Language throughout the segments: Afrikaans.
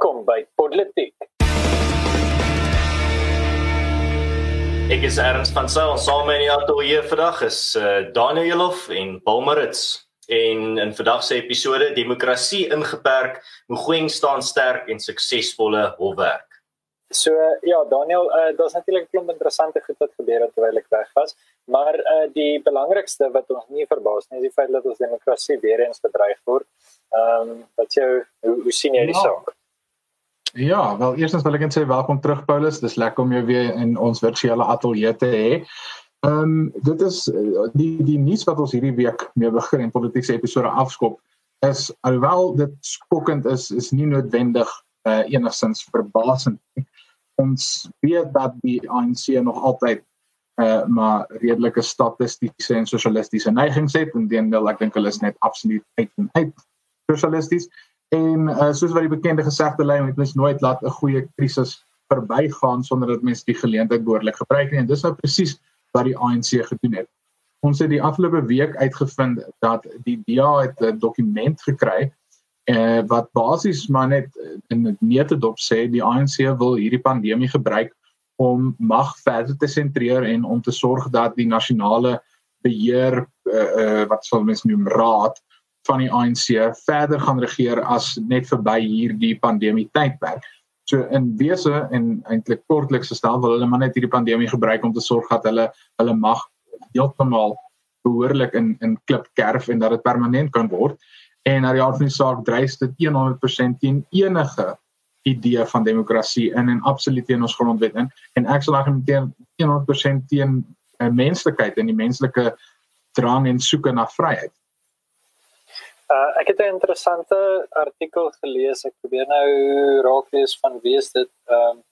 Welkom by Politiek. Ek is Ernst van Sail, saam met die atoe vandag is uh, Daniel Jelof en Paul Maritz. En in vandag se episode demokrasie ingeperk, Mogoeng staan sterk en suksesvolle hofwerk. So ja, Daniel, uh, daar's natuurlik 'n klomp interessante goed wat gebeur het terwyl ek weg was, maar uh, die belangrikste wat ons nie verbaas nie, is die feit dat ons demokrasie weer eens bedreig word. Ehm um, wat jou hoe, hoe sien jy die ja. saak? Ja, wel eerstens wil ek net sê welkom terug Paulus. Dis lekker om jou weer in ons virtuele ateljee te hê. Ehm um, dit is eh, die die nuus wat ons hierdie week mee begin en politieke episode afskop is alhoewel dit skokkend is, is nie noodwendig uh, enigstens verbasend ons weet dat die ANC nog altyd uh maar redelike statistiese en sosialistiese neigings het en teenoor ek dink hulle is net absoluut uit en uit sosialisties en uh soos wat die bekende gesegde lê moet mens nooit laat 'n goeie krisis verbygaan sonder dat mens die geleentheid behoorlik gebruik nie en dis nou presies wat die ANC gedoen het. Ons het die afgelope week uitgevind dat die DA het 'n dokument gekry eh wat basies maar net in neutedop sê die ANC wil hierdie pandemie gebruik om mag verder te sentreer en om te sorg dat die nasionale beheer eh uh, wat sal mens noem raad van die ANC verder gaan regeer as net verby hierdie pandemie tydperk. So in wese en eintlik kortliks gestel wil hulle maar net hierdie pandemie gebruik om te sorg dat hulle hulle mag heeltemal behoorlik in in klip kerf en dat dit permanent kan word en na die aard van die saak dryf dit 100% teen enige idee van demokrasie in en absoluut teen ons grondwet in en ek sal argumenteer 100% teen uh, menslikheid en die menslike drang en soeke na vryheid. Uh, ek het 'n interessante artikel gelees. Ek probeer nou raak lees van wie is dit. Ehm um,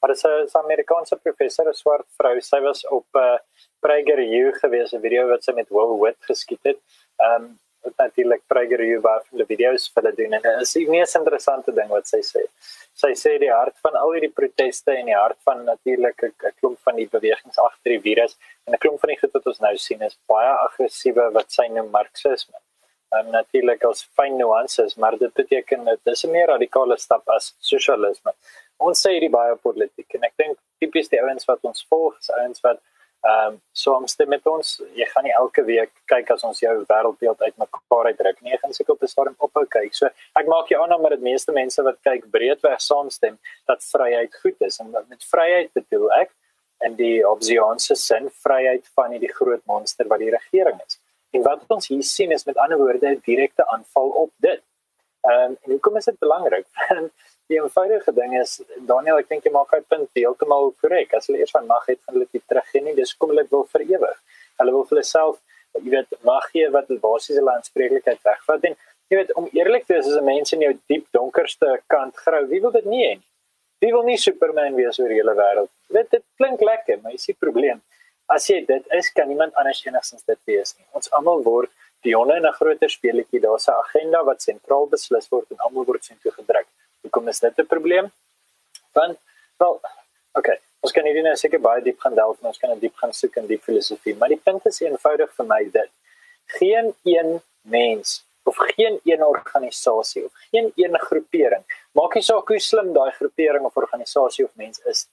maar dit is 'n Amerikaanse professor, 'n swart vrou. Sy was op 'n uh, PragerU gewees, 'n video wat sy met Will Witt geskiet het. Ehm um, wat natuurlik Prager hier waar hulle video's vir hulle doen en dit is die mees interessante ding wat sy sê. Sy sê die hart van al hierdie proteste en die hart van natuurlik 'n klomp van die bewegings agter die virus en 'n klomp van die goed wat ons nou sien is baie aggressiewe wat sy noem marxisme. En natuurlik as fyn nuances, maar dit beteken dit is 'n meer radikale stap as sosialisme. Ons sê hierdie baie politiek en ek dink tipies die ouens wat ons volg, is ouens wat Ehm um, so om stem met ons. Jy gaan nie elke week kyk as ons jou wêreldbeeld uitmekaar uitdruk nie. Jy gaan seker op 'n stadium ophou kyk. So ek maak jou aan met die meeste mense wat kyk breedweg saamstem dat vryheid goed is en met vryheid bedoel ek en die obsianse sin vryheid van hierdie groot monster wat die regering is. En wat ons hier sien is met ander woorde 'n direkte aanval op dit. Ehm um, en hoekom is dit belangrik? die eenvoudige ding is Daniel, ek dink jy maak uit punt heeltemal korrek. As hulle eers van mag het, gaan hulle dit teruggee nie. Dis kom hulle wil vir ewig. Hulle wil vir hulle self, jy weet, mag gee wat basies hulle aanspreeklikheid wegvat en jy weet om eerlik te wees as 'n mens in jou diep donkerste kant grou, wie wil dit nie hê nie? Wie wil nie Superman wees oor die hele wêreld? Weet dit klink lekker, maar jy sien probleem. As jy dit is, kan niemand anders enigstens dit wees nie. Ons almal word pionne in 'n groter speletjie. Daar's 'n agenda wat sentraal beslis word en almal word sien toe gedruk. Hoekom is dit 'n probleem? Want wel, okay, ons kan hierdie nou seker baie diep gaan delf ons kan diep gaan soek in die filosofie, maar die punt is eenvoudig vir my dit geen een mens of geen een organisasie of geen een groepering, maak nie saak hoe slim daai groepering of organisasie of mens is,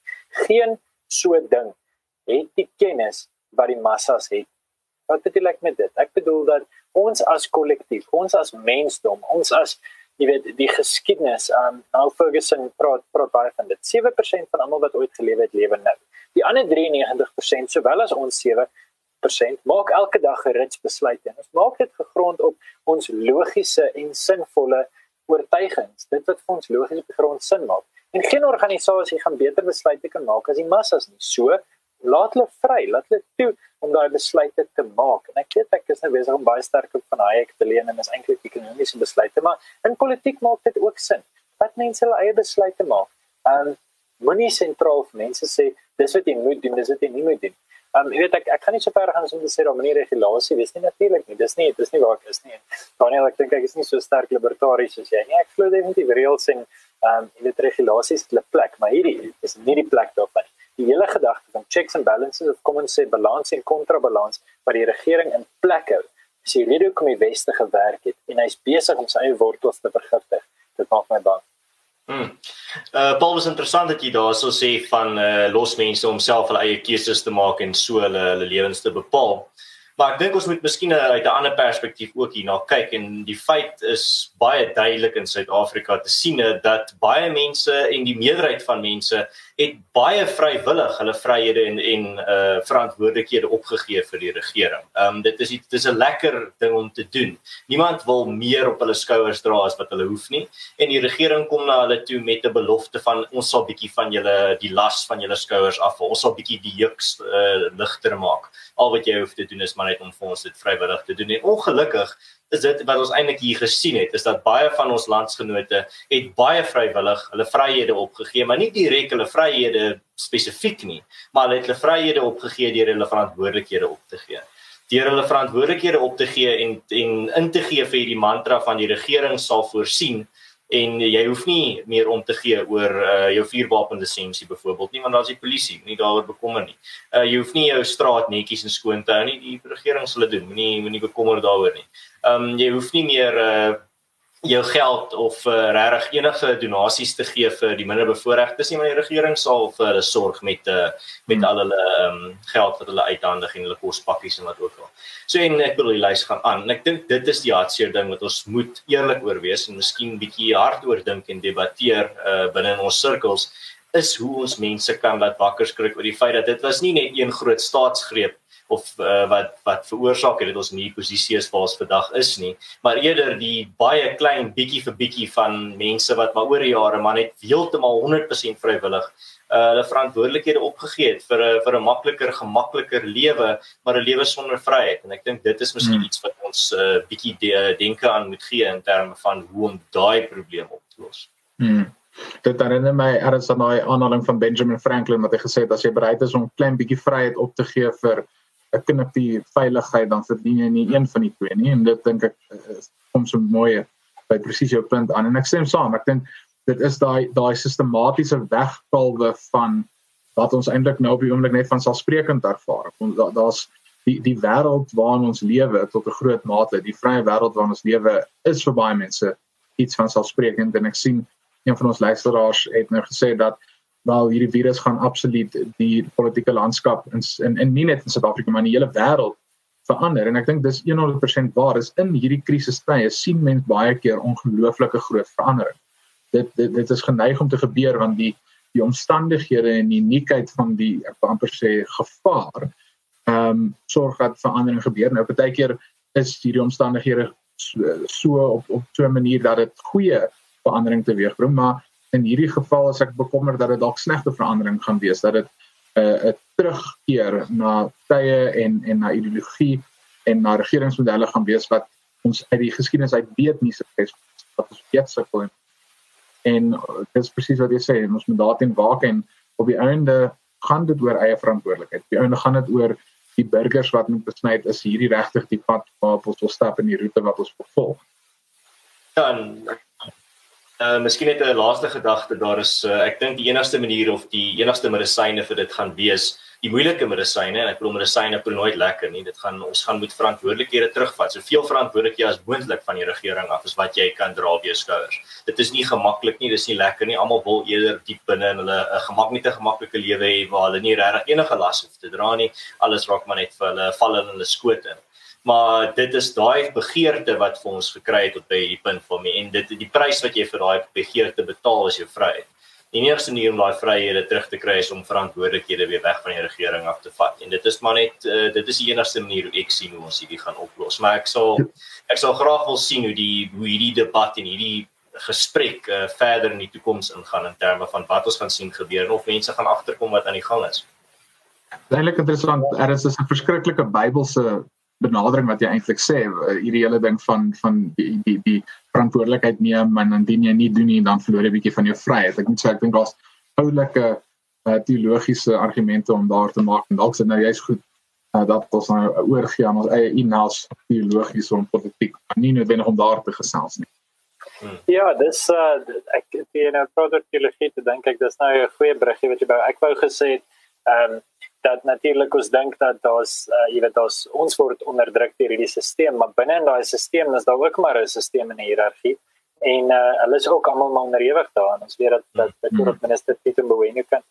geen so ding het die kennis wat die massas het. Wat bedoel ek met dit? Ek bedoel dat ons as kollektief, ons as mensdom, ons as jy weet die geskiedenis aan um, Al Ferguson praat praat baie van dit. 7% van almal wat ooit gelewe het lewe nou. Die ander 93% sowel as ons 7% maak elke dag geritsbesluite en ons maak dit gegrond op ons logiese en sinvolle oortuigings. Dit wat vir ons logies op die grond sin maak. En geen organisasie gaan beter besluite kan maak as die massas nie. So laat hulle vry, laat hulle toe om daai besluite te maak. En ek weet ek is nou besig om baie sterk op van Hayek te leer en is eintlik ekonomiese besluite, maar in politiek maak dit ook sin. Wat mense hulle eie besluite maak. Um moenie sentraal vir mense sê dis wat jy moet doen, dis wat jy nie moet doen. Um jy weet ek ek gaan nie so ver gaan om te sê dat meneer regulasie, dis nie natuurlik nie. Dis nie dis nie waar ek is nie. Daniel, ek dink ek is nie so sterk libertaries soos jy nie. Ek glo definitief reëls en um jy weet regulasies het 'n plek, maar hierdie is nie die plek daarvan nie die hele gedagte van checks and balances of kom ons sê balans en kontrabalans wat die regering in plek hou. As jy weet hoe kom die weste gewerk het en hy's besig om sy eie wortels te vergiftig, dit maak my bang. Hmm. Uh Paul is interessant dat jy daarso sê van uh los mense om self hulle eie keuses te maak en so hulle hulle lewens te bepaal. Maar ek dink ons moet miskien uh, uit 'n ander perspektief ook hierna kyk en die feit is baie duidelik in Suid-Afrika te sien dat baie mense en die meerderheid van mense het baie vrywillig hulle vryhede en en uh verantwoordelikhede opgegee vir die regering. Um dit is dit is 'n lekker ding om te doen. Niemand wil meer op hulle skouers dra as wat hulle hoef nie en die regering kom na hulle toe met 'n belofte van ons sal bietjie van julle die las van julle skouers af. Ons sal bietjie die juk uh, ligter maak. Al wat jy hoef te doen is maar net om vir ons dit vrywillig te doen. En ongelukkig is dit wat ons eintlik hier gesien het is dat baie van ons landsgenote het baie vrywillig hulle vryhede opgegee maar nie direk hulle vryhede spesifiek nie maar hulle het hulle vryhede opgegee deur hulle verantwoordelikhede op te gee deur hulle verantwoordelikhede op te gee en en in te gee vir hierdie mantra van die regering sal voorsien en jy hoef nie meer om te gee oor uh, jou vuurwapenlisensie byvoorbeeld nie want daar's die polisie nie daaroor bekommer nie. Uh, jy hoef nie jou straat netjies en skoon te hou nie. Die regering sal dit doen. Moenie moenie bekommer daaroor nie. Ehm um, jy hoef nie meer uh, jou geld of uh, regtig enige donasies te gee vir die minderbevoorregtes nie, maar die regering sal vir hulle sorg met uh, met al hulle ehm um, geld wat hulle uithandig en hulle kospakkies en wat ook al. So en ek wil die lys gaan aan. En ek dink dit is die hartseer ding wat ons moet eerlik oor wees en miskien bietjie hard oor dink en debatteer uh, binne in ons sirkels is hoe ons mense kan laat wakker skrik oor die feit dat dit was nie net een groot staatsgreep of uh, wat wat veroorsaak het dat ons nie posisie is waar ons vandag is nie maar eerder die baie klein bietjie vir bietjie van mense wat maar oor die jare maar net heeltemal 100% vrywillig uh, hulle verantwoordelikhede opgegee het vir 'n vir 'n makliker gemakliker lewe maar 'n lewe sonder vryheid en ek dink dit is miskien hmm. iets wat ons 'n uh, bietjie de, denke aan moet gee in terme van hoe om daai probleem op te los. Hmm. Dit herinner my erns aan daai aanhaling van Benjamin Franklin wat hy gesê het as jy bereid is om klein bietjie vryheid op te gee vir 'n knippie veiligheid dan verdien jy nie een van die twee nie en dit dink ek kom so mooi by presies jou punt aan. En ek stem saam ek dink dit is daai daai sistematiese wegkalwe van wat ons eintlik nou op die oomblik net van selfsprekend ervaar. Ons daar's die die wêreld waarin ons lewe tot 'n groot mate die vrye wêreld waarin ons lewe is vir baie mense iets van selfsprekend. En ek sien een van ons luisteraars het nou gesê dat wel hierdie virus gaan absoluut die politieke landskap in in, in nie net in Suid-Afrika maar in die hele wêreld verander en ek dink dis 100% waar is in hierdie krisistye sien mens baie keer ongelooflike groot verandering. Dit, dit dit is geneig om te gebeur want die die omstandighede en die uniekheid van die ek amper sê gevaar ehm um, sorg dat verandering gebeur. Nou partykeer is hierdie omstandighede so, so op op so 'n manier dat dit goeie verandering teweegbring maar in hierdie geval as ek bekommer dat dit dalk slegte verandering gaan wees dat dit 'n uh, terugkeer na tye en en na ideologie en na regeringsmodelle gaan wees wat ons uit die geskiedenis uit weet nie sukses wat ons weet sukkel en, en dit is presies wat jy sê ons moet daarteen waak en op die einde gaan dit oor eie verantwoordelikheid. Op die einde gaan dit oor die burgers wat moet besluit is hierdie regtig die pad waarop ons wil stap in die roete wat ons vervolg. Ja, en Uh miskien net 'n laaste gedagte daar is uh, ek dink die enigste manier of die enigste medisyne vir dit gaan wees die moeilike medisyne en ek bedoel medisyne is nooit lekker nie dit gaan ons gaan moet verantwoordelikhede terugvat. Soveel verantwoordelikhede as moontlik van die regering af is wat jy kan dra op jou skouers. Dit is nie gemaklik nie dis nie lekker nie almal wil eerder diep binne in hulle 'n gemaklike gemaklike lewe hê waar hulle nie regtig enige las hoef te dra nie. Alles raak maar net vir hulle val in hulle skoot in maar dit is daai begeerte wat vir ons gekry het op by hierdie punt vir my en dit die prys wat jy vir daai begeerte betaal is jou vryheid. Die enigste manier om daai vryhede terug te kry is om verantwoordelikhede weer weg van die regering af te vat en dit is maar net uh, dit is die enigste manier hoe ek sien hoe ons hierdie gaan oplos. Maar ek sal ek sal graag wil sien hoe die hoe hierdie debat en hierdie gesprek uh, verder in die toekoms ingaan in terme van wat ons gaan sien gebeur en of mense gaan agterkom wat aan die gang is. Eintlik interessant, er is 'n verskriklike Bybelse benadering wat jy eintlik sê eh, hierdie hele ding van van die die die verantwoordelikheid neem en indien jy nie doen nie dan verloor jy 'n bietjie van jou vryheid. Ek moet sê ek dink daar's oulike uh, teologiese argumente om daar te maak en dalk is dit nou juist goed uh, dat ons nou oorgie aan ons eie inhouds teologies om politiek nie noodwendig om daar te gesels nie. Hmm. Ja, dis uh, ek die nou produktiwiteit dink ek dis nou 'n goeie bruggie wat jy wou ek wou gesê het ehm um, dat natuurlik ons dink dat daar's uh, jy weet daar's ons word onderdruk deur hierdie stelsel maar binne in daai stelsel is daar ook maar 'n stelsel en 'n hiërargie en uh, hulle is ook almal onderhewig daaraan. Ons weet dat dat die mm minister Pieter Mboweni kan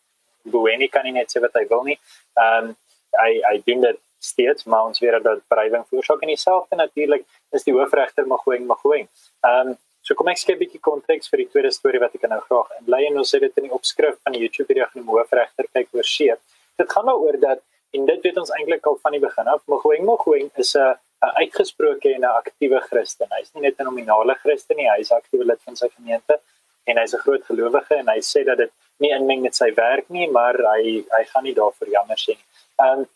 Mboweni kan nie net sê wat hy wil nie. Ehm um, hy hy doen dit steeds maar ons weet dat bedrywing veroorsaak en dieselfde natuurlik is die hoofregter Mogoeng Mogoeng. Ehm um, so kom ek skep 'n bietjie konteks vir die tweede storie wat ek nou graag inlei en ons het dit in die opskrif van die YouTube video genoem hoofregter kyk oor see. Dit gaan daaroor dat en dit weet ons eintlik al van die begin af Mogoeng Mogoeng is 'n 'n uitgesproke en 'n aktiewe Christen. Hy's nie net 'n nominale Christen nie, hy's 'n aktiewe lid van sy gemeente en hy's 'n groot gelowige en hy sê dat dit nie inmeng met sy werk nie, maar hy hy gaan nie daarvoor jammer sê nie. Um,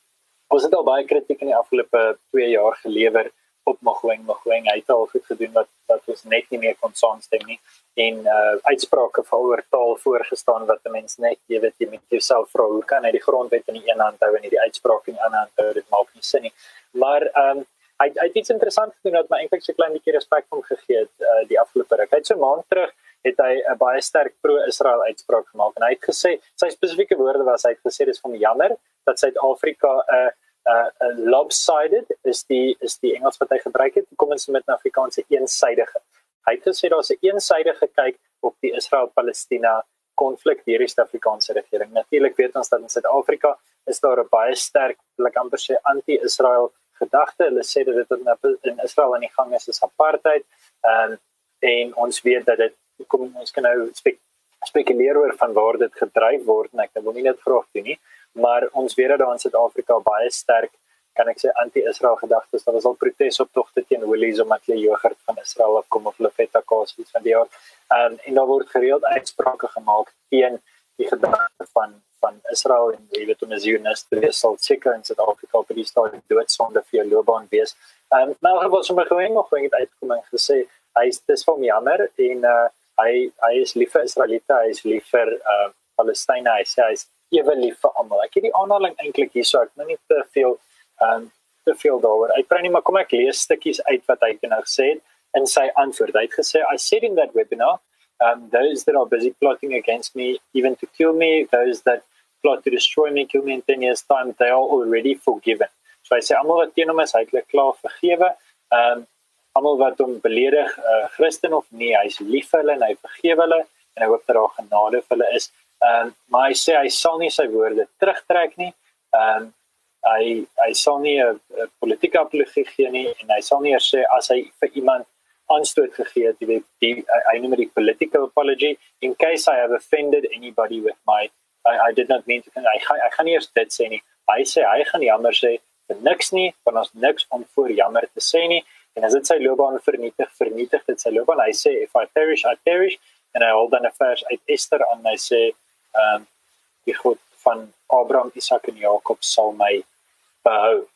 ons het al baie kritiek in die afgelope 2 jaar gelewer op Mogoeng Mogoeng hy het al goed gedoen wat wat ons net nie meer kon saamstem nie. En uh uitsprake val oor taal voorgestaan wat 'n mens net jy weet jy met jouself vra hoe kan hy die grondwet in die een hand hou en die uitspraak in die ander hand hou? Dit maak nie sin nie. Maar ehm um, hy hy het iets interessant gedoen wat my eintlik so klein bietjie respek vir hom gegee het uh, die afgelope ruk. Hy het so 'n maand terug het hy 'n baie sterk pro-Israel uitspraak gemaak en hy het gesê sy spesifieke woorde was hy het gesê dis my jammer dat Suid-Afrika 'n uh, uh, uh, lopsided is die is die Engels wat hy gebruik het. Kom ons met 'n Afrikaanse eensydige. Hy het gesê daar's 'n eensydige kyk op die Israel-Palestina konflik deur die Suid-Afrikaanse regering. Natuurlik weet ons dat in Suid-Afrika is daar 'n baie sterk, like amper sê anti-Israel gedagte. Hulle sê dat dit in Israel aan die gang is as apartheid. Ehm um, en ons weet dat dit kom ons kan nou spek, spekuleer oor van waar dit gedryf word en ek wil nie net graag doen nie, maar ons dat daar in Suid-Afrika baie sterk kan ek sê anti-Israel gedagtes. Daar was al protesoptogte teen Woolies omdat hulle jogurt van Israel afkom of hulle feta kaas iets van die jaar. Ehm um, en daar word gereeld uitsprake gemaak teen die gedagte van van Israel en jy weet om 'n Zionist te wees sal seker in Suid-Afrika op die stadium doodsonde vir jou loopbaan wees. Ehm um, maar wat sommer gewoon nog wing het uitgekom en gesê hy is dis vir jammer en uh, hy hy is lief vir Israeliete, hy is lief vir uh, Palestynë, hy sê hy is ewe lief vir almal. Ek het die aanhaling eintlik hierso ek nou nie te veel ehm um, te veel daaroor. Praat nie maar kom ek lees stukkies uit wat hy nou gesê het in sy antwoord. Hy het gesê I said in that webinar um, those that are busy plotting against me, even to kill me, those that plot to destroy me, kill me in 10 years' time, they are already forgiven. So hy sê almal wat teen hom is, hy het klaar vergewe. Um, almal wat hom beledig, uh, Christen of nie, hy's lief vir hulle en hy vergewe hulle en hy hoop dat daar genade vir hulle is. Ehm um, maar hy sê hy sal nie sy woorde terugtrek nie. Ehm um, hy hy sal nie 'n politieke apologie gee nie en hy sal nie eers sê as hy vir iemand aanstoot gegee het, jy weet, die I noem dit political apology in case I have offended anybody with my I I did not mean to I I gaan nie eers dit sê nie. Hy sê hy gaan jammer sê vir niks nie, want ons niks om voor jammer te sê nie. En as dit sy loopbaan vernietig, vernietig dit sy loopbaan. Hy sê if I perish, I perish en hy hou dan 'n vers uit Ester aan hy sê ehm um, die God van Abraham, Isak en Jakob sal my behou.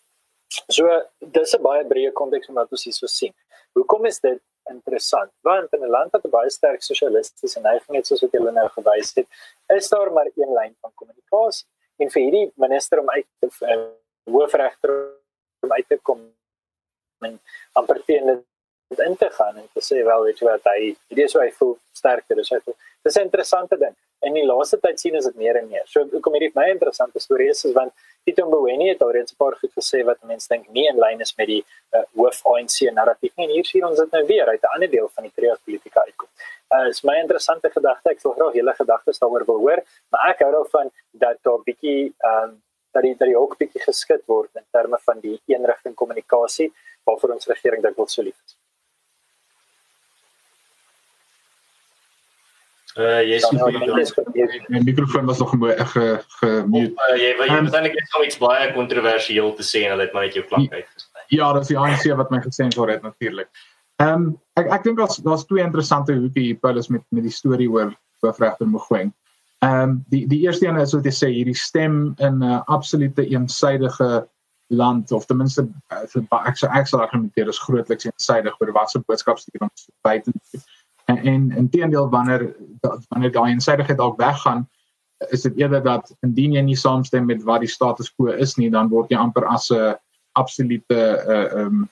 So dis 'n baie breë konteks wat ons hier so sien. Hoekom is dit interessant? Want in 'n land wat baie sterk sosialistiese neiging het soos wat julle nou gewys het, is daar maar een lyn van kommunikasie. En vir hierdie minister om uit te uh, hoofregter om uit te kom en amper teen dit in te gaan en te sê wel weet jy wat hy hierdie is hoe hy voel sterker is hy voel. Dis 'n interessante ding. En die laaste tyd sien is dit meer en meer. So hoekom hierdie my interessante storie is is want Tito Mboweni het alreeds 'n paar goed gesê wat mense dink nie in lyn is met die uh, hoof ANC narratief nie. En hier sien ons dit nou weer uit 'n ander deel van die trias-politika uitkom. Uh, is my interessante gedagte. Ek sal graag julle gedagtes daaroor wil hoor, maar ek hou daarvan dat daar bietjie ehm um, dat die dat die ook bietjie geskit word in terme van die eenrigting kommunikasie waarvoor ons regering dikwels so lief is. Uh jy sien my mikrofoon was nog mooi ge gemute. Uh, jy wil jy um, eintlik net iets baie kontroversieel te sê en hulle het maar net jou klank uitgesny. Ja, dis die ANC wat my gesensor het natuurlik. Ehm um, ek ek dink daar's daar's twee interessante hoekie hier Paulus met met die storie oor hoofregter Mogoeng. Ehm um, die die eerste een is wat jy sê hierdie stem in 'n uh, absolute eensydige land of ten minste uh, ek sou ek sou argumenteer is grootliks eensydig oor wat se boodskap stuur ons buite en en inteendeel wanneer wanneer daai insydigheid dalk weggaan is dit eerder dat indien jy nie saamstem met wat die status quo is nie dan word jy amper as 'n absolute uh um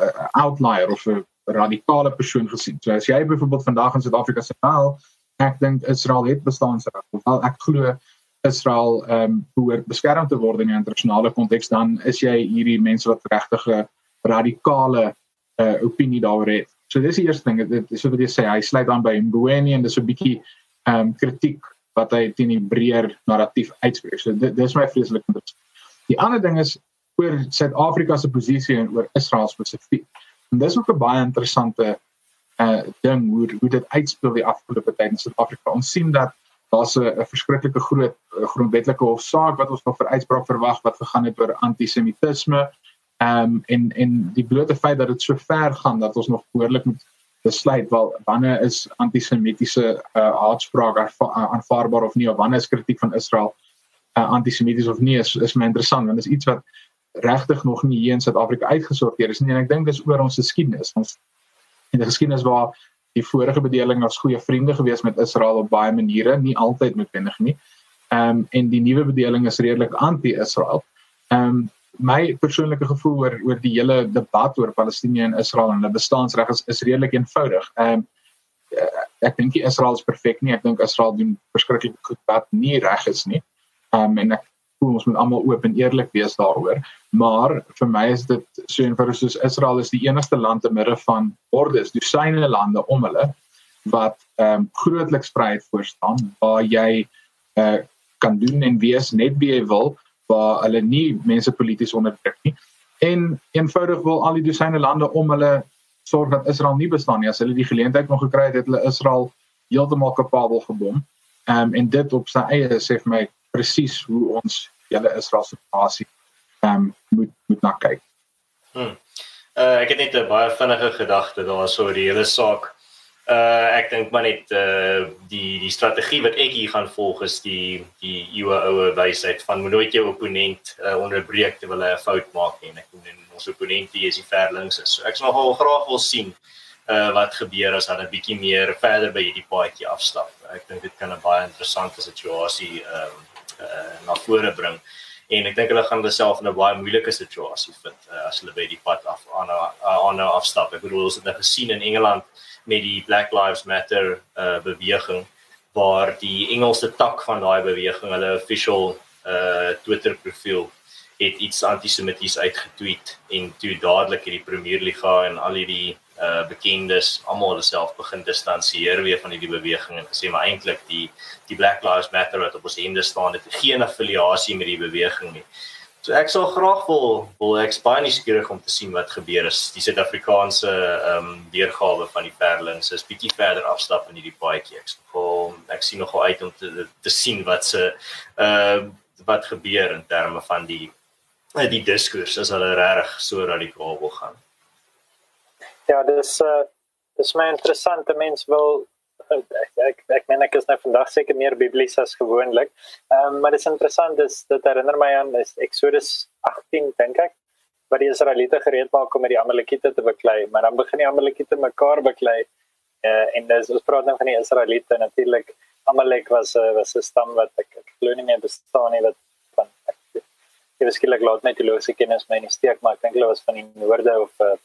uh, outlier of 'n radikale persoon gesien. So as jy byvoorbeeld vandag in Suid-Afrika sê wel ek dink Israel het bestaansreg of wel ek glo Israel ehm um, behoort beskerm te word in die internasionale konteks dan is jy hierdie mense wat regtig 'n radikale uh, opinie daaroor het. So dis die eerste ding, dit is wat jy sê, hy sluit aan by Mboweni en dis 'n bietjie ehm um, kritiek wat hy teen die breër narratief uitspreek. So dit dis my vreeslik interessant. Die ander ding is oor Suid-Afrika se posisie en oor Israel spesifiek. En dis ook 'n baie interessante uh ding hoe hoe dit uitspeel die afgelope tyd in Suid-Afrika. Ons sien dat daar's 'n verskriklike groot grondwetlike hofsaak wat ons nog vir uitspraak verwag wat gegaan het oor antisemitisme. Ehm um, en en die blote feit dat dit so ver gaan dat ons nog behoorlik moet besluit wel wanneer is antisemitiese uh, haatspraak aanvaarbaar of nie of wanneer is kritiek van Israel uh, antisemities of nie is is my interessant want dit is iets wat regtig nog nie hier in Suid-Afrika uitgesorteer is nie. En ek dink dis oor ons geskiedenis ons in die geskiedenis waar die vorige bedeling as goeie vriende gewees met Israel op baie maniere nie altyd noodwendig nie. Ehm um, en die nuwe bedeling is redelik anti-Israel. Ehm um, my persoonlike gevoel oor oor die hele debat oor Palestina en Israel en hulle bestaansreg is is redelik eenvoudig. Ehm um, ek dink Israel is perfek nie. Ek dink Israel doen verskriklik goed wat nie reg is nie. Ehm um, en ek voel ons moet almal oop en eerlik wees daaroor. Maar vir my is dit so eenvoudig soos Israel is die enigste land te midde van hordes, dosyne lande om hulle wat ehm um, grootliks vryheid voorstaan waar jy uh, kan doen en wees net wie jy wil waar hulle nie mense polities onderdruk nie en eenvoudig wil al die dosyne lande om hulle sorg dat Israel nie bestaan nie as hulle die geleentheid nog gekry het het hulle Israel heeltemal kapabel gebom um, en dit op sy eie sê vir my presies hoe ons julle Israel situasie um, moet moet na kyk. Hmm. Uh, ek het net 'n baie vinnige gedagte daaroor die hele saak Uh ek dink maar net uh die die strategie wat ek hier gaan volg is die die eeue oue wysheid van moet nooit jou opponent uh, onderbreek terwyl hy 'n fout maak nie. Ek bedoel ons opponent hier is die ver links is. So ek sal nogal graag wil sien uh wat gebeur as hulle 'n bietjie meer verder by hierdie paadjie afstap. Ek dink dit kan 'n baie interessante situasie ehm um, uh na vore bring. En ek dink hulle gaan hulle self in 'n baie moeilike situasie vind uh, as hulle by die pad af aan aan afstap. Ek bedoel ons het nou gesien in Engeland met die Black Lives Matter uh beweging waar die Engelse tak van daai beweging hulle official uh Twitter profiel het iets antisemities uitgetweet en toe dadelik hierdie Premier Liga en al hierdie uh bekendes almal hulle self begin distansieer weer van hierdie beweging en gesê maar eintlik die die Black Lives Matter wat op ons hemde staan het geen affiliasie met die beweging nie. So ek sal graag wil wil ek baie nuuskierig om te sien wat gebeur as die Suid-Afrikaanse ehm um, weergawe van die Perlings is bietjie verder afstap in hierdie paadjie. Ek sal ek sien nogal uit om te te sien wat se ehm uh, wat gebeur in terme van die die diskurs as hulle regtig so radikaal wil gaan. Ja, dis uh dis my interessante mens wil ek ek ek meen ek is nou vandag seker meer biblies as gewoonlik. Ehm um, maar dit is interessant dis dit herinner my aan is Exodus 18 dink ek waar die Israeliete gereed maak om met die Amalekiete te beklei, maar dan begin die Amalekiete mekaar beklei. Eh uh, en dis ons praat dan van die Israeliete natuurlik Amalek was uh, was 'n stam wat ek ek glo nie meer bestaan nie wat van ek jy beskiklik laat my teologiese kennis my nie steek maar ek dink hulle was van die noorde of uh,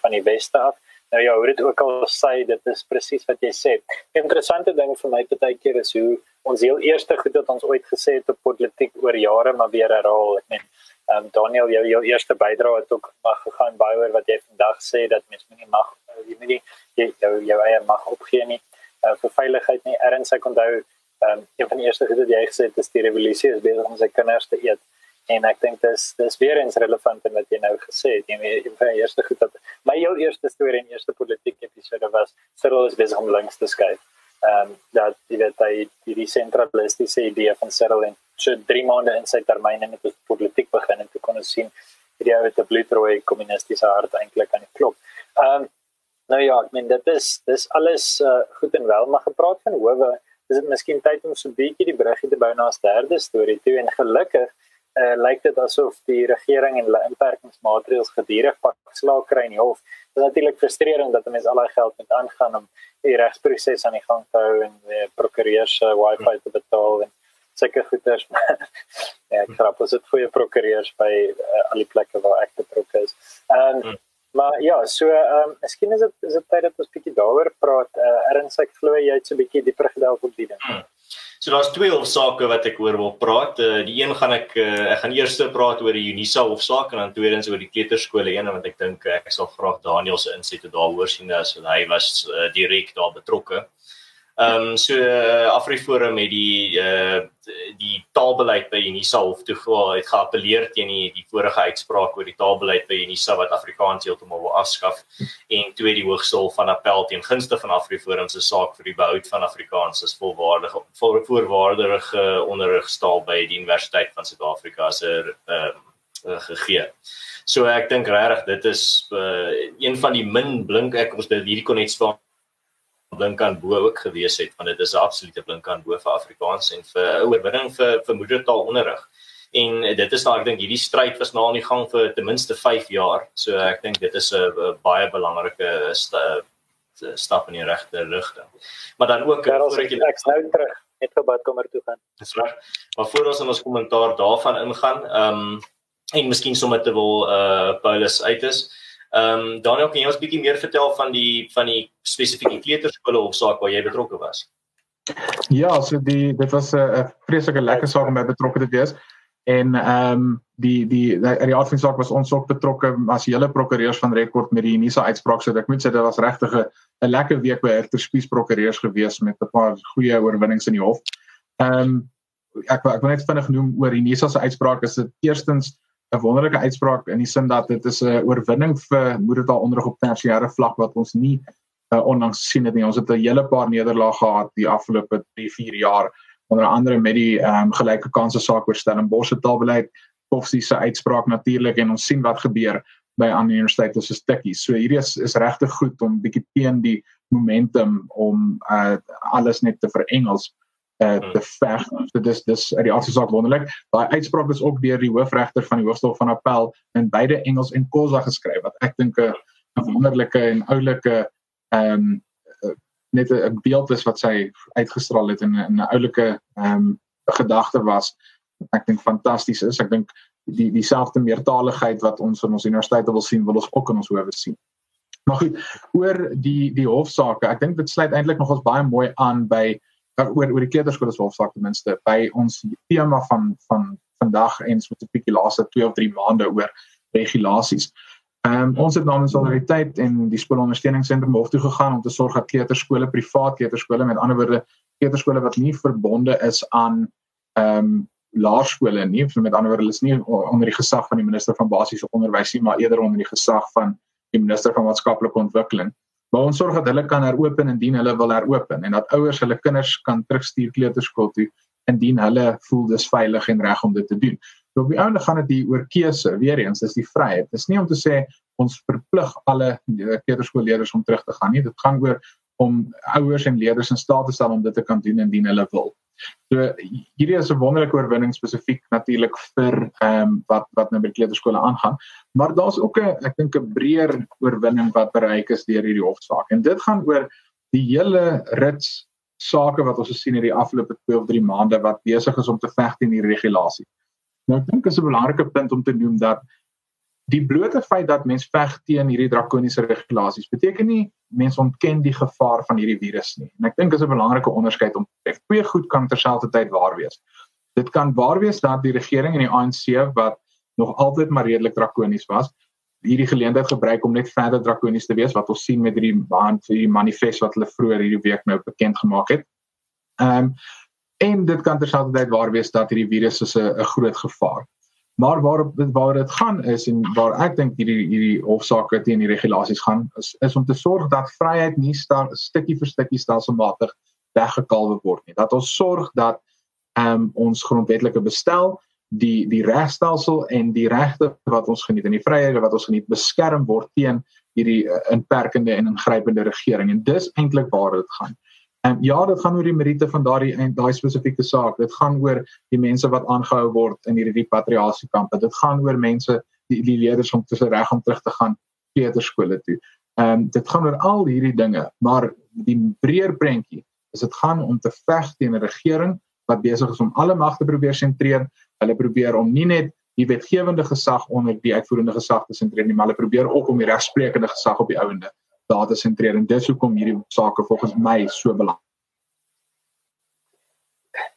van die weste af. Nou ja, hoe dit ook al sê, dit is presies wat jy sê. 'n Interessante ding vir my baie keer is hoe ons heel eerste goed wat ons ooit gesê het op politiek oor jare maar weer herhaal. Ek meen, ehm um, Daniel, jou jou eerste bydrae het ook mag gegaan baie oor wat jy vandag sê dat mens moenie mag jy moenie jy jou jou eie mag opgee nie uh, vir veiligheid nie. Erns ek onthou ehm um, een van die eerste goed wat jy gesê het is die revolusie is besig om sy kinders te eet en ek dink dis dis weer eens relevant en wat jy nou gesê het jy weet in die eerste goed dat my heel eerste storie en eerste politieke episode was Cyril is besig om links te skuif. Ehm um, dat jy weet hy die, die sentralistiese idee van Cyril en so 3 maande in sy termyn en dit politiek begin en toe kon ons sien hierdie ou het 'n bloedrooi kommunistiese hart eintlik aan die klop. Ehm um, nou ja, ek meen dit is dis alles uh, goed en wel maar gepraat van howe is dit miskien tyd om so 'n bietjie die bruggie te bou na ons derde storie toe en gelukkig uh, lyk dit asof die regering en hulle inperkingsmaatreëls gedurig pak slaag kry in die hof. Dit is natuurlik frustrerend dat mense al daai geld moet aangaan om die regsproses aan die gang te hou en die prokureurs se uh, wifi te betaal en seker goeders. ja, ek grap, as dit goeie prokureurs by uh, al die plekke waar ek betrokke is. En hmm. maar ja, so ehm um, miskien is dit is dit tyd dat ons bietjie daaroor praat. Uh, Erns ek glo jy het so 'n bietjie dieper gedelf op die ding. Hmm. So daar's twee hofsaake wat ek oor wil praat. Uh, die een gaan ek uh, ek gaan eers praat oor die Unisa hofsaak en dan tweedens oor die kleuterskole een want ek dink uh, ek sal graag Daniel se insette daaroor sien as hy was uh, direk daar betrokke. Ehm um, so uh, Afriforum het die uh die taalbeleid by Unisa hof toe het geappeleer teen die, die vorige uitspraak oor die taalbeleid by Unisa wat Afrikaans heeltemal wil afskaf en toe die Hooggeregshof van Appel teen gunste van Afriforum se saak vir die behoud van Afrikaans as volwaardige voor, voorwaardige onderrigstaal by die Universiteit van Suid-Afrika se ehm uh, gegee. So ek dink regtig dit is uh, een van die min blink ek ons dit hierdie kon net staan blinkkant bo ook gewees het want dit is 'n absolute blinkkant bo vir Afrikaans en vir oorwinning vir vir moedertaalonderrig. En dit is nou ek dink hierdie stryd was nou aan die gang vir ten minste 5 jaar. So ek dink dit is 'n baie belangrike st stap in die regte rigting. Maar dan ook voor ek ek nou terug net vir badkamer toe gaan. Dis reg. Maar voor ons in ons kommentaar daarvan ingaan, ehm um, en miskien sommer te wil uh Paulus uit is. Ehm um, Daniel, kan jy ons bietjie meer vertel van die van die spesifieke kleuterskole of saak waar jy betrokke was? Ja, so die dit was 'n vreeslike lekker saak om by betrokke te wees. En ehm um, die die die, die afsinsaak was ons ook betrokke as hele prokureurs van rekord met die Unisa uitspraak. So ek moet sê dit was regtig 'n lekker week by Herter Spies prokureurs gewees met 'n paar goeie oorwinnings in die hof. Ehm um, ek ek wil net vinnig noem oor Unisa se uitspraak is dit eerstens 'n wonderlike uitspraak in die sin dat dit is 'n oorwinning vir moedertaalonderrig op tersiêre vlak wat ons nie uh, onlangs gesien het nie. Ons het 'n hele paar nederlae gehad die afgelope 3-4 jaar onder andere met die ehm um, gelyke kansse saak oor Stellenbosch se taalbeleid of sie se uitspraak natuurlik en ons sien wat gebeur by ander universiteite soos Tikkies. So hierdie is is regtig goed om bietjie teen die momentum om uh, alles net te verengels uh, te veg. So dis dis uit die afsaak wonderlik. Daai uitspraak is ook deur die hoofregter van die Hooggeregshof van Appel in beide Engels en Khoisa geskryf wat ek dink 'n wonderlike en oulike ehm um, net 'n beeld is wat sy uitgestraal het in 'n oulike ehm um, gedagte was. Ek dink fantasties is. Ek dink die dieselfde meertaligheid wat ons in ons universiteite wil sien, wil ons ook in ons howe sien. Maar goed, oor die die hofsaake, ek dink dit sluit eintlik nog ons baie mooi aan by oor oor die kleuterskole se hofsaak ten minste by ons tema van van vandag en 'n bietjie laaste 2 of 3 maande oor regulasies. Ehm um, ons het namens solidariteit en die skoolondersteuningsentrum hof toe gegaan om te sorg dat kleuterskole, privaat kleuterskole met ander woorde kleuterskole wat nie verbonde is aan ehm um, laerskole nie, so met ander woorde hulle is nie onder die gesag van die minister van basiese onderwys nie, maar eerder onder die gesag van die minister van maatskaplike ontwikkeling Maar ons sorg dat hulle kan heropen indien hulle wil heropen en dat ouers hulle kinders kan terugstuur kleuterskool toe indien hulle voel dis veilig en reg om dit te doen. So op die einde gaan dit hier oor keuse. Weereens, dis die vryheid. Dis nie om te sê ons verplig alle kleuterskoolleerders om terug te gaan nie. Dit gaan oor om ouers en leerders in staat te stel om dit te kan doen indien hulle wil. So hierdie is 'n wonderlike oorwinning spesifiek natuurlik vir ehm um, wat wat nou by kleuterskole aangaan, maar daar's ook 'n ek dink 'n breër oorwinning wat bereik is deur hierdie hofsaak. En dit gaan oor die hele rits sake wat ons gesien het die afgelope 2 of 3 maande wat besig is om te veg teen die regulasie. Nou ek dink is 'n belangrike punt om te noem dat die blote feit dat mens veg teen hierdie drakoniese regulasies beteken nie mense ontken die gevaar van hierdie virus nie. En ek dink is 'n belangrike onderskeid om te tref. Twee goed kan terselfdertyd waar wees. Dit kan waar wees dat die regering en die ANC wat nog altyd maar redelik drakonies was, hierdie geleentheid gebruik om net verder drakonies te wees wat ons sien met hierdie maand vir die manifest wat hulle vroeër hierdie week nou bekend gemaak het. Ehm um, en dit kan terselfdertyd waar wees dat hierdie virus is 'n groot gevaar. Maar waar waar dit gaan is en waar ek dink hierdie hierdie hofsaake teen die regulasies gaan is is om te sorg dat vryheid nie staan stukkie vir stukkie stelselmatig weggekalwe word nie. Dat ons sorg dat um, ons grondwetlike bestel die die regstelsel en die regte wat ons geniet en die vryhede wat ons geniet beskerm word teen hierdie uh, inperkende en ingrypende regering en dis eintlik waar dit gaan. En ja, dit gaan oor die meriete van daardie en daai spesifieke saak. Dit gaan oor die mense wat aangehou word in hierdie repatriasiekampe. Dit gaan oor mense die die leerders om te reg om terug te gaan kleuterskole toe. Ehm um, dit gaan oor al hierdie dinge, maar die breër prentjie is dit gaan om te veg teen 'n regering wat besig is om alle magte probeer sentreer. Hulle probeer om nie net die wetgewende gesag onder die uitvoerende gesag te sentreer nie, maar hulle probeer ook om die regsprekende gesag op die ouende daar te sentreer en dis hoekom hierdie sake volgens my so belangrik.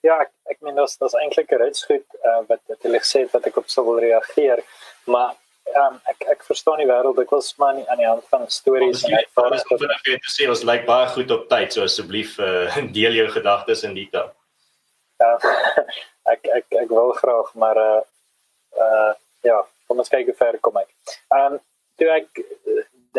ja, ek ek meen dit is eintlik 'n rits goed uh, wat wat hulle gesê het wat ek op sou wil reageer, maar um, ek ek verstaan die wêreld ek was maar nie aan die hand van stories en ek wou net vir te sê ons lyk baie goed op tyd so asseblief uh, deel jou gedagtes in detail. Ja. ek ek ek wil graag maar uh uh ja, kom ons kyk hoe ver kom ek.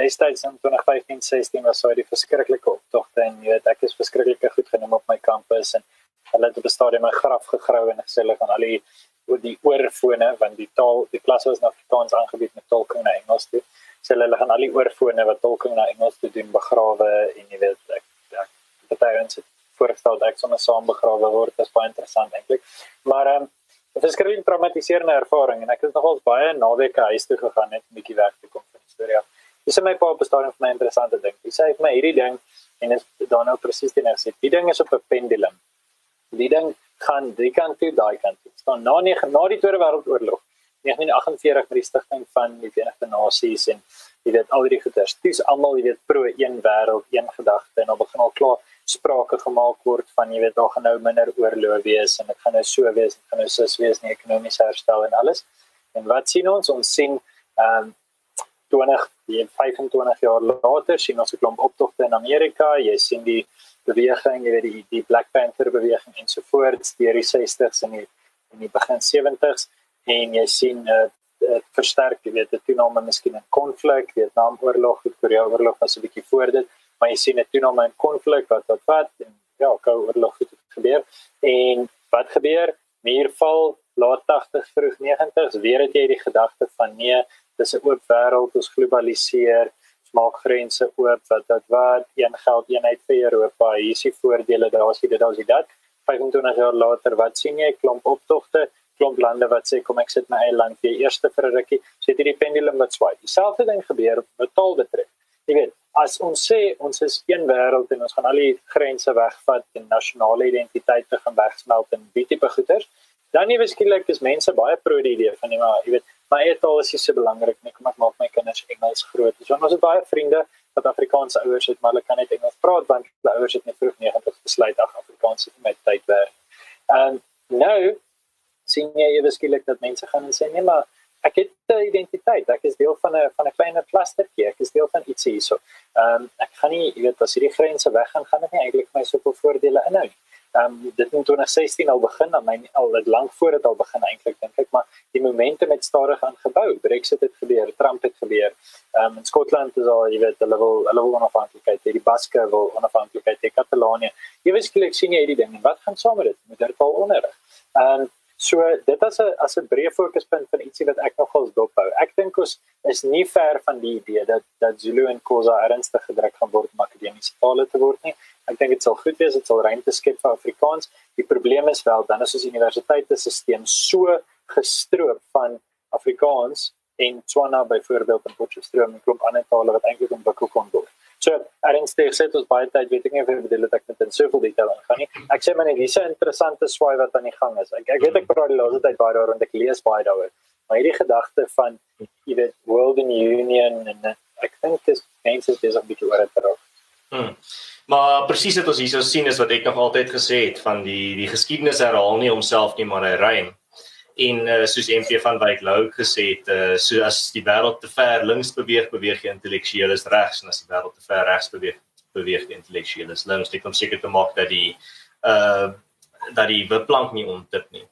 Destyds in 2015-16 was so die verskriklike optogte en jy weet ek is verskriklik goed genoem op my kampus en hulle het op 'n stadium my graf gegrou en gesê hulle gaan al die oor die oorfone want die taal die klas was nog Afrikaans aangebied met tolking na Engels toe. So hulle gaan al die oorfone wat tolking na Engels toe doen begrawe en jy weet ek ek party ons het voorgestel dat ek sommer saam begrawe word. Dit is baie interessant eintlik. Maar ehm um, dit is 'n traumatiserende ervaring en ek het nogals baie naweke huis toe gegaan net 'n bietjie weg te kom van die storie. Dis my pa bestaan vir my interessante ding. Hy sê vir my hierdie ding en dit is dan nou presies die net sê. Die ding is op 'n pendulum. Die ding gaan die kant toe, daai kant toe. Staan na nie na die Tweede Wêreldoorlog 1948 met die stigting van die Verenigde Nasies en jy weet al die goeders. Dis almal jy weet pro een wêreld, een gedagte en dan begin al klaar sprake gemaak word van jy weet daar gaan nou minder oorlog wees en dit gaan nou so wees, dit gaan nou so wees nie ekonomiese herstel en alles. En wat sien ons? Ons sien ehm um, 20 25 jaar later sien ons 'n klomp optogte in Amerika. Jy sien die beweging, jy weet die die Black Panther beweging en so voort deur die 60s en die in die begin 70s en jy sien uh, uh, versterk jy weet 'n toename miskien in konflik, Vietnamoorlog, Korea-oorlog was 'n bietjie voor dit maar jy sien 'n toename in konflik wat wat wat en ja, koue oorlog het gebeur. En wat gebeur? Muurval laat 80 vroeg 90s weer het jy die gedagte van nee, dis 'n oop wêreld, ons globaliseer, ons maak grense oop wat wat wat een geld eenheid vir Europa. Hier is die voordele, daar is dit, daar is dit. 25 jaar later, wat sien jy? Klomp optogte, klomp lande wat sê kom ek sit my eie land weer eerste vir 'n rukkie. So het hierdie pendulum wat swaai. Dieselfde ding gebeur met taal betref. Jy weet, as ons sê ons is een wêreld en ons gaan al die grense wegvat en nasionale identiteite gaan wegsmelt en die tipe goeders, dan nie beskiklik is mense baie pro die idee van nie maar jy weet, my eie taal is nie so belangrik nie, kom ek maak my kinders Engels groot. So ons het baie vriende wat Afrikaanse ouers het, maar hulle kan net Engels praat want hulle ouers het net vroeg 90 besluit ag Afrikaans is met tyd werk. En nou sien jy eweskielik dat mense gaan en sê nee maar ek het 'n identiteit. Ek is deel van 'n van 'n kleiner klustertjie. Ek is deel van ietsie hierso. Ehm um, ek gaan nie, jy weet, as hierdie grense weggaan, gaan dit nie eintlik my soveel voordele inhou nie. Um, dit het in 2016 al begin, dan my al dit lank voor dit al begin eintlik dink ek, maar die momentum het stadig aangebou. Brexit het gebeur, Trump het gebeur. Um, in Skotland is al, jy weet, hulle wil hulle wil onafhanklikheid hê. Die Baske wil onafhanklikheid hê. Katalonië. Jy weet skielik sien jy hierdie ding en wat gaan saam met dit? Moet dit al onderrig. Ehm um, So dit as 'n as 'n breë fokuspunt van ietsie wat ek nogals dophou. Ek dink ons is nie ver van die idee dat dat Zulu en Khoza ernstig gedruk gaan word om akademiese tale te word nie. Ek dink dit sal goed wees, dit sal ruimte skep vir Afrikaans. Die probleem is wel dan is ons universiteitstelsel so gestroop van Afrikaans en Tswana byvoorbeeld in Potchefstroom en klomp ander tale wat eintlik ontwikkel kon word. So, ernstig sê ons baie tyd weet ek nie of jy bedoel dat ek met in soveel detail gaan nie. Ek sê maar net 'n interessante swaai wat aan die gang is. Ek ek weet ek praat die laaste tyd baie daaroor en ek lees baie daaroor. Maar hierdie gedagte van jy weet world in union en ek dink mense is besig bietjie oor dit raak. Hmm. Maar presies wat ons hierso sien is wat ek nog altyd gesê het van die die geskiedenis herhaal nie homself nie maar hy rym en uh, soos MP van Wyk Lou gesê het uh, so as die wêreld te ver links beweeg beweeg die intellektueles regs. En as die wêreld te ver regs beweeg beweeg die intellektueles links. Dit kom seker te maak dat die uh dat die wipplank nie ontip nie.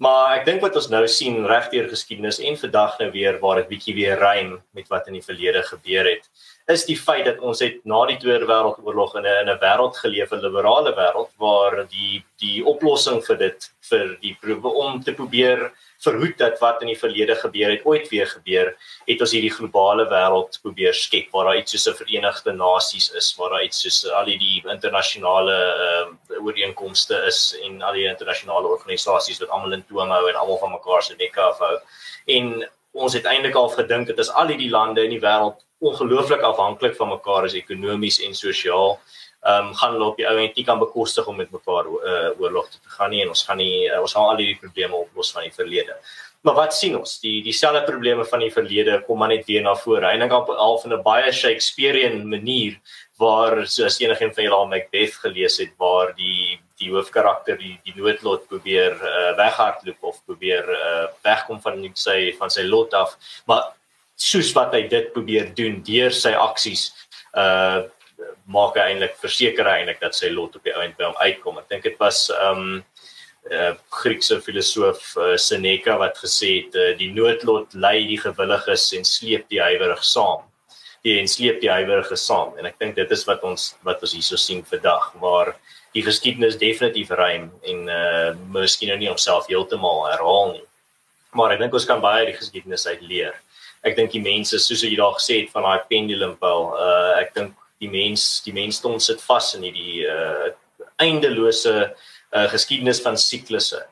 Maar ek dink wat ons nou sien regdeur geskiedenis en vandag nou weer waar dit bietjie weer rym met wat in die verlede gebeur het is die feit dat ons het na die Tweede Wêreldoorlog in 'n in 'n wêreld geleef, 'n liberale wêreld waar die die oplossing vir dit vir die om te probeer verhoed dat wat in die verlede gebeur het ooit weer gebeur, het ons hierdie globale wêreld probeer skep waar daar iets soos 'n Verenigde Nasies is, waar daar iets soos al die internasionale uh, ooreenkomste is en al die internasionale organisasies wat almal in toom hou en almal van mekaar se nekke afhou. En ons het eintlik al gedink dit is al die lande in die wêreld ongelooflik afhanklik van mekaar as ekonomies en sosiaal. Ehm um, gaan hulle op die ou end nie kan bekostig om met mekaar uh, oorlog te gaan nie en ons gaan nie uh, ons gaan al die probleme oplos van die verlede. Maar wat sien ons? Die dieselfde probleme van die verlede kom maar net weer na vore. En ek dink al van 'n baie Shakespearean manier waar soos enigiemand van julle al Macbeth gelees het waar die die hoofkarakter die die noodlot probeer uh, weghardloop of probeer uh, wegkom van sy van sy lot af maar soos wat hy dit probeer doen deur sy aksies uh maak hy eintlik verseker eintlik dat sy lot op die einde by hom uitkom. Ek dink dit was um uh Griekse filosoof uh, Seneca wat gesê het uh, die noodlot lei die gewilliges en sleep die huiwerig saam. Die en sleep die huiwerige saam. En ek dink dit is wat ons wat ons hierso sien vandag waar die geskiedenis definitief ruim en uh miskien nou nie homself heeltemal herhaal nie. Maar ek dink ons kan baie die geskiedenis uit leer ek dink die mense soos jy daar gesê het van daai pendulum pel uh ek dink die mens die mensdom sit vas in hierdie uh eindelose uh geskiedenis van siklusse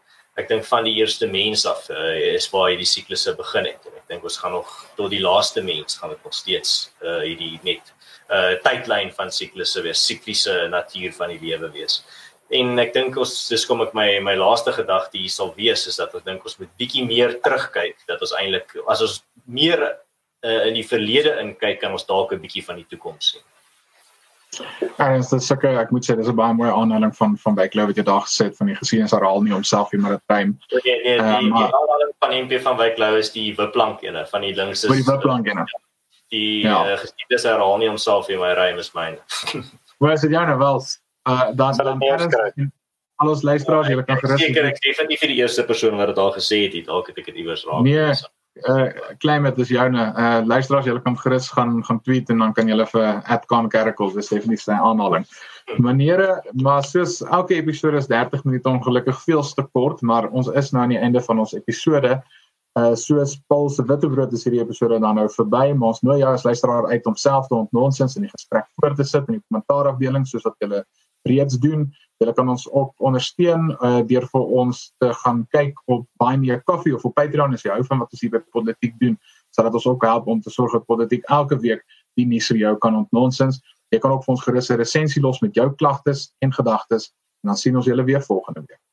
ek dink van die eerste mens af uh, is waar hierdie siklusse begin het. En ek dink ons gaan nog tot die laaste mens gaan dit nog steeds uh, hierdie net uh, tydlyn van siklusse wees sikliese natuur van die lewe wees en ek dink ons dis kom ek my my laaste gedagte hier sal wees is dat ek dink ons moet bietjie meer terugkyk dat ons eintlik as ons meer uh, in die verlede inkyk kan ons dalk 'n bietjie van die toekoms sien En dit is seker ek moet sê dis 'n baie mooi aanhaling van van Wyklou wat jy daar gesê het van die geskiedenis herhaal nie homself nie maar dit tyd. Nee nee die, um, die aanhaling van MP van Wyklou is die wipplank ene van die links is die wipplank ene. Die ja. uh, geskiedenis herhaal nie homself nie my rym is myne. Waar is dit jou nou wel? Uh dan dan al ons luisteraars julle kan gerus seker ek sê vir die eerste persoon wat dit al gesê het, dalk het ek dit iewers raak. Nee uh climate is joune uh luisteraars julle kan gerus gaan gaan tweet en dan kan julle vir @conkerkels dis definitief sy aanhaling. Maniere maar soos elke episode is 30 minute ongelukkig veel te kort maar ons is nou aan die einde van ons episode. Uh soos Paul se witbrood is hierdie episode dan nou verby maar ons nooi jou as luisteraar uit om self te ontnonsens in die gesprek voor te sit in die kommentaarafdeling soos wat julle reeds doen. Julle kan ons ook ondersteun uh, deur vir ons te gaan kyk op Buy Me a Coffee of op Patreon as jy hou van wat ons hier by politiek doen, sodat ons ook help om te sorg dat politiek elke week die nuus vir jou kan ontnonsens. Jy kan ook vir ons gerus 'n resensie los met jou klagtes en gedagtes en dan sien ons julle weer volgende week.